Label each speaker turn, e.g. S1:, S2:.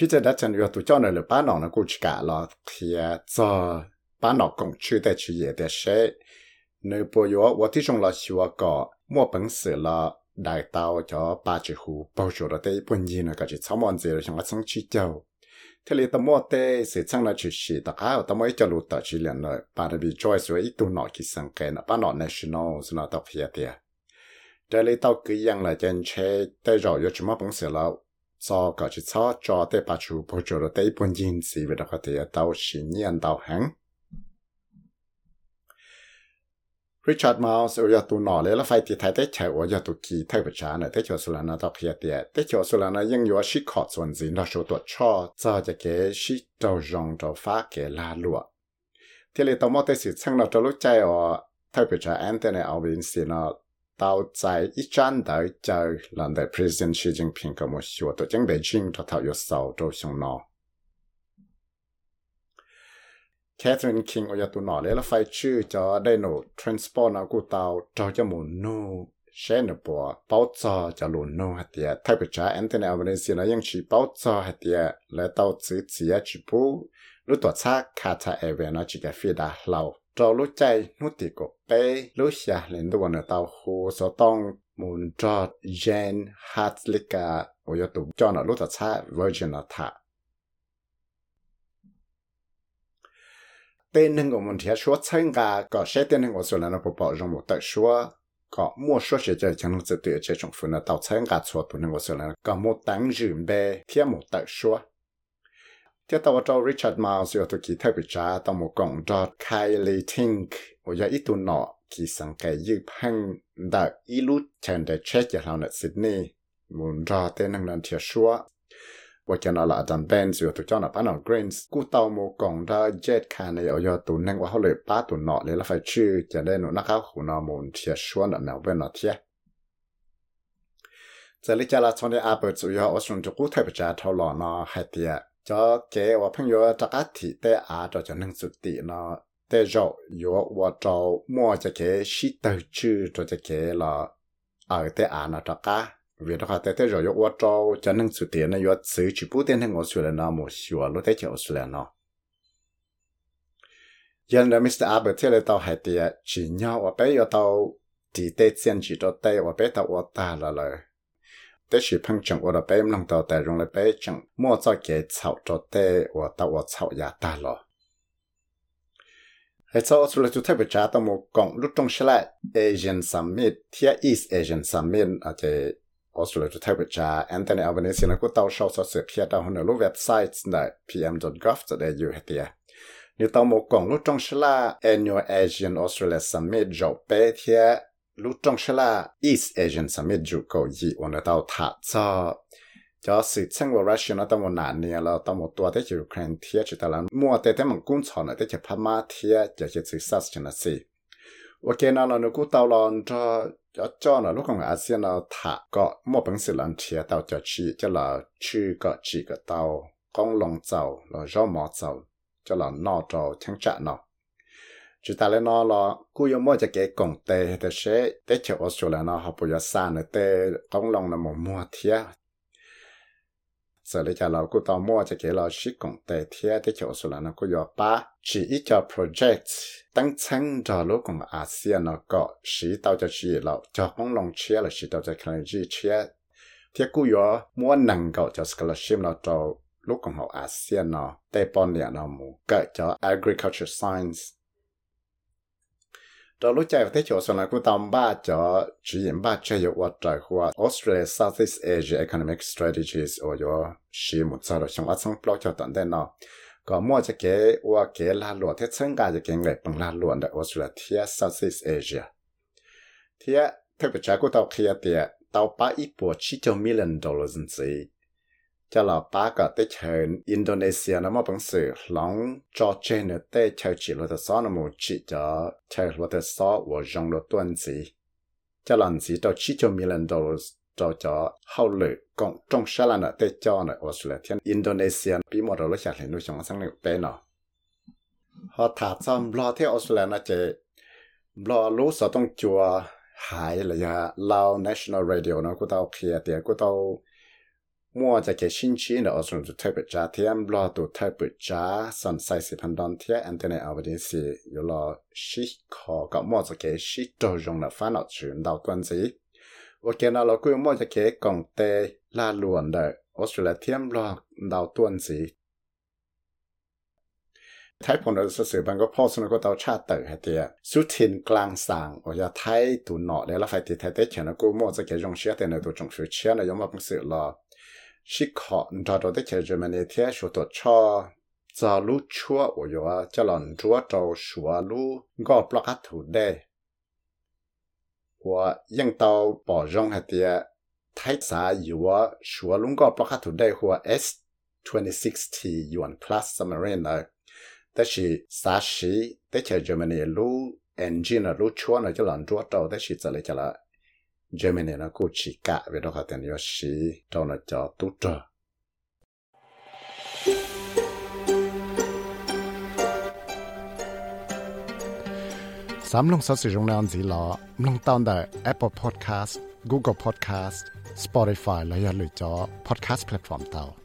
S1: พี่จะได้จันยอตัวเจ้าเนี่ยหรือป้าหนองนะกูจะกะรอเทียจะป้าหนองกงชื่อแต่ชื่อเย่แต่เช่เนื้อปอยว่าที่จงรอชัวก็มั่วปังเสือละđại tàu cho ba chữ hú bao chỗ đó tây bốn gì nữa cả chỉ sáu món gì rồi chẳng có xong chi châu thế thì tao mua tê sẽ chẳng là chỉ chỉ ta cá tao mới cho lụt tao chỉ liền rồi ba đã bị trôi xuống ít tu nọ khi sang cái nó ba nọ national nó tao phía tiệt thế thì tao cứ yang là chân chế tây rồi yo chỉ mà bằng sửa lâu cho cả chỉ cho cho tế bà chủ bố chủ tế bốn dinh gì về đó có thể tàu xí nhiên tàu hắn Richard Mouse ở tu nọ lấy là phải thì thấy tế chạy ở giờ tu kỳ thay vật trả này tế cho sula nó đọc hiện tiệt tế cho sula nó ยังอยู่ชิคอดส่วนสินเราชตัวช่อจะจะเกชิเจ้าจงเจ้าฟ้าเกลาลัวที่เลยต้องมอเตสิช่างเราจะรู้ใจอ๋อ thay vật trả อันเตเนี่ยเอาเป็นสินเรา 到在一站到就让的 President 习近平咁么说，都准备进到头要扫到上脑。Catherine King 我要ตัวหน่อเลยแล้วไฟชื่อจะได้หนู transport นะกูเตาจะจะหมุนนูเช่นปัวเป้าจอจะหลุนนูฮัตเตียถ้าไปจ้าแอนเทนีอัลเบนซีนะยังชีเป้าจอฮัตเตียและเตาซื้อเสียจิปูรู้ตัวชาคาชาเอเวนนะจิกาฟีดาเรา trò lũ chạy nút tì cổ bê lũ xà lên đồ nở tàu hồ số tông muốn cho gen hạt lịch cả ô yếu tụ cho nó lũ tà xa virgin nó thả. Tên nâng của mình thì số chân gà, có xe tên nâng của số là nó bộ bỏ rộng một tờ số có mua số xe chơi chẳng lúc tự tuyệt chơi trong phần là tàu chân gà số tụ nâng của số là có một tăng dùm bê thêm một tờ số 即到我做 Richard Miles 有時特別渣，到我講咗 Kylie Tink，我有一度腦其實嘅一碰到一路前的 check 然後呢 Adam Benz 有度將那班人 Greens，故到我講咗 Jet 看你又有度能我後來把度腦你啦快去，就咧我那個湖那門貼書那那邊那貼。這裡家啦從的阿伯主要我從這個特別渣討論啦，還啲。cho kế và phong yếu cho các thị tế á cho cho nâng sụt tị nó tế rộ yếu và cho mua cho kế sĩ tờ chư cho cho kế là ở tế á nó cho cá vì đó tế tế rộ yếu và cho cho nâng sụt tị nó yếu sử chỉ bút tên hàng ngồi sụt là nó một sửa lúc tế chỉ ở sụt là nó dân là Mr. Albert thế là tàu hải tị chỉ nhau và bé yếu tàu thị tế xem chỉ cho tế và bé tàu và ta là lời ทิตย์แต่อาจะจะนึ่งสุดตีนอแต่เราอยู่ว่าเรามั่วจะเก๋ชิตเตอร์ชื่อจะเก๋ละเออแต่อานะจากา vì đó tại thế rồi yo cho cho nên sự tiền này yo sử chỉ bút tiền hàng Australia nó một xíu lúc thế cho Australia nó giờ là Mr. Abbott thế là tao hay tiền chỉ nhau ở bé yo tao chỉ tê tiền chỉ cho tê ở bé tao ở ta là lời thế chỉ phăng chẳng ở bé lòng tao tại trong là bé chẳng mua cho cái chậu cho tê ở tao ở chậu nhà ta rồi hệ sau Australia chúng ta bị trả tao một cộng lúc trong sẽ Asian Summit, Thia East Asian Summit ở cái ออสเตรเลียจะทำไปจ้าแอนโทนีอัลเบเนซีนะก็เต้าชอบสอดเสือเพียดาวในรูปเว็บไซต์ใน pm.gov จะได้อยู่ให้เตียนี่ต้องมกงลูกจงชลา annual Asian Australia Summit จบไปเทีย ลูกจงชลา East Asian Summit จุก็ยีวันเต้าถัดจอจะสื่อเชิงว่ารัสเซียนะต้องมันนานเนี่ยเราต้องมตัวได้จากยูเครนเทียจุดนั้นมัวแต่แต่มันกุ้งชอนได้จากพม่าเทียจะจะสื่อสัส chúng ta lên nó là cú yếu mỗi cái công tê thì sẽ tê chở ở chỗ là nó học bây giờ xa nữa tê công lòng là một mua thia giờ lấy trả lão cú tao mua cho cái là ship công tê thia tê chở ở chỗ là nó cú yếu ba chỉ ít cho project tăng chân cho lúc cùng ASEAN nó có sĩ tao cho chỉ là cho công lòng chia là sĩ tao cho cái gì chia thì cú yếu mua năng cầu cho scholarship nó cho lũ công học ASEAN nó để bọn liền nó mua cái cho agriculture science đó lúc chạy tới chỗ sau này cũng tầm ba cho chỉ dẫn ba chơi hiệu vật trời của Australia Southeast Asia Economic Strategies ở chỗ chỉ một sao rồi trong áp xong blog cho tận đây nó có mua cho cái và cái là luật thế chân cả cho cái người bằng là luật tại Australia thì Southeast Asia thì thế bị trái của tàu kia thì tàu ba ít bộ chỉ cho million dollars gì cho là ba cái tới Indonesia nó mà bằng sự lòng cho trên nữa tới chỉ là số nó một chỉ cho chơi là số và dùng được tuần gì cho lần gì cho chỉ cho million dollars cho cho hậu lự cộng trong xã là tới cho nó Australia Indonesia bị một đầu chặt lên nuôi sống sang được bé nó họ thả xong lo theo Australia nó lo lú sở chùa hải là ya Lao National Radio nó cũng tao kia thì cũng tao มัวจะเกชินชีนเดออสรุนจุดไทยปิดจ้าเทียมรอตัวไทยปิดจ้าสอนใส่สิพันดอนเทียแอนเทนเอาไปดีสิอยู่รอชิคอก็มัวจะเกชิโจยงละฟ้าหนอชื่นดาวตันสิโอเคนะเราคุยมัวจะเกกองเตลาลวนเดอออสเตรเลียเทียมรอดาวตันสิไทยผลเราสื่อบังก็พ่อสนก็เตาชาติเต๋อเตียสุทินกลางสังโอยาไทยตัวหนอได้ละไฟติไทยเตเขียนกูมัวจะเกยงเชียแต่ในตัวจงฟิวเชียในยมว่าเป็นสื่อรอ 西考你找着的钱人们那天学多差，走路车我有啊，叫人车走学路，我不拉土的。我用到保障下的，太啥有啊，学路我不拉土的或 S twenty sixty 有 one class submarine 呢，但是啥时的钱人们那路 engine 路车呢，叫人车走的是怎来着了？Germany nó cũng chỉ cả về đó khả tiền yếu sĩ trong nó cho tốt trở sắm lông sáu sự rung lên gì lọ? Lông tao tại Apple Podcast, Google Podcast, Spotify là giờ lựa chọn podcast platform tàu.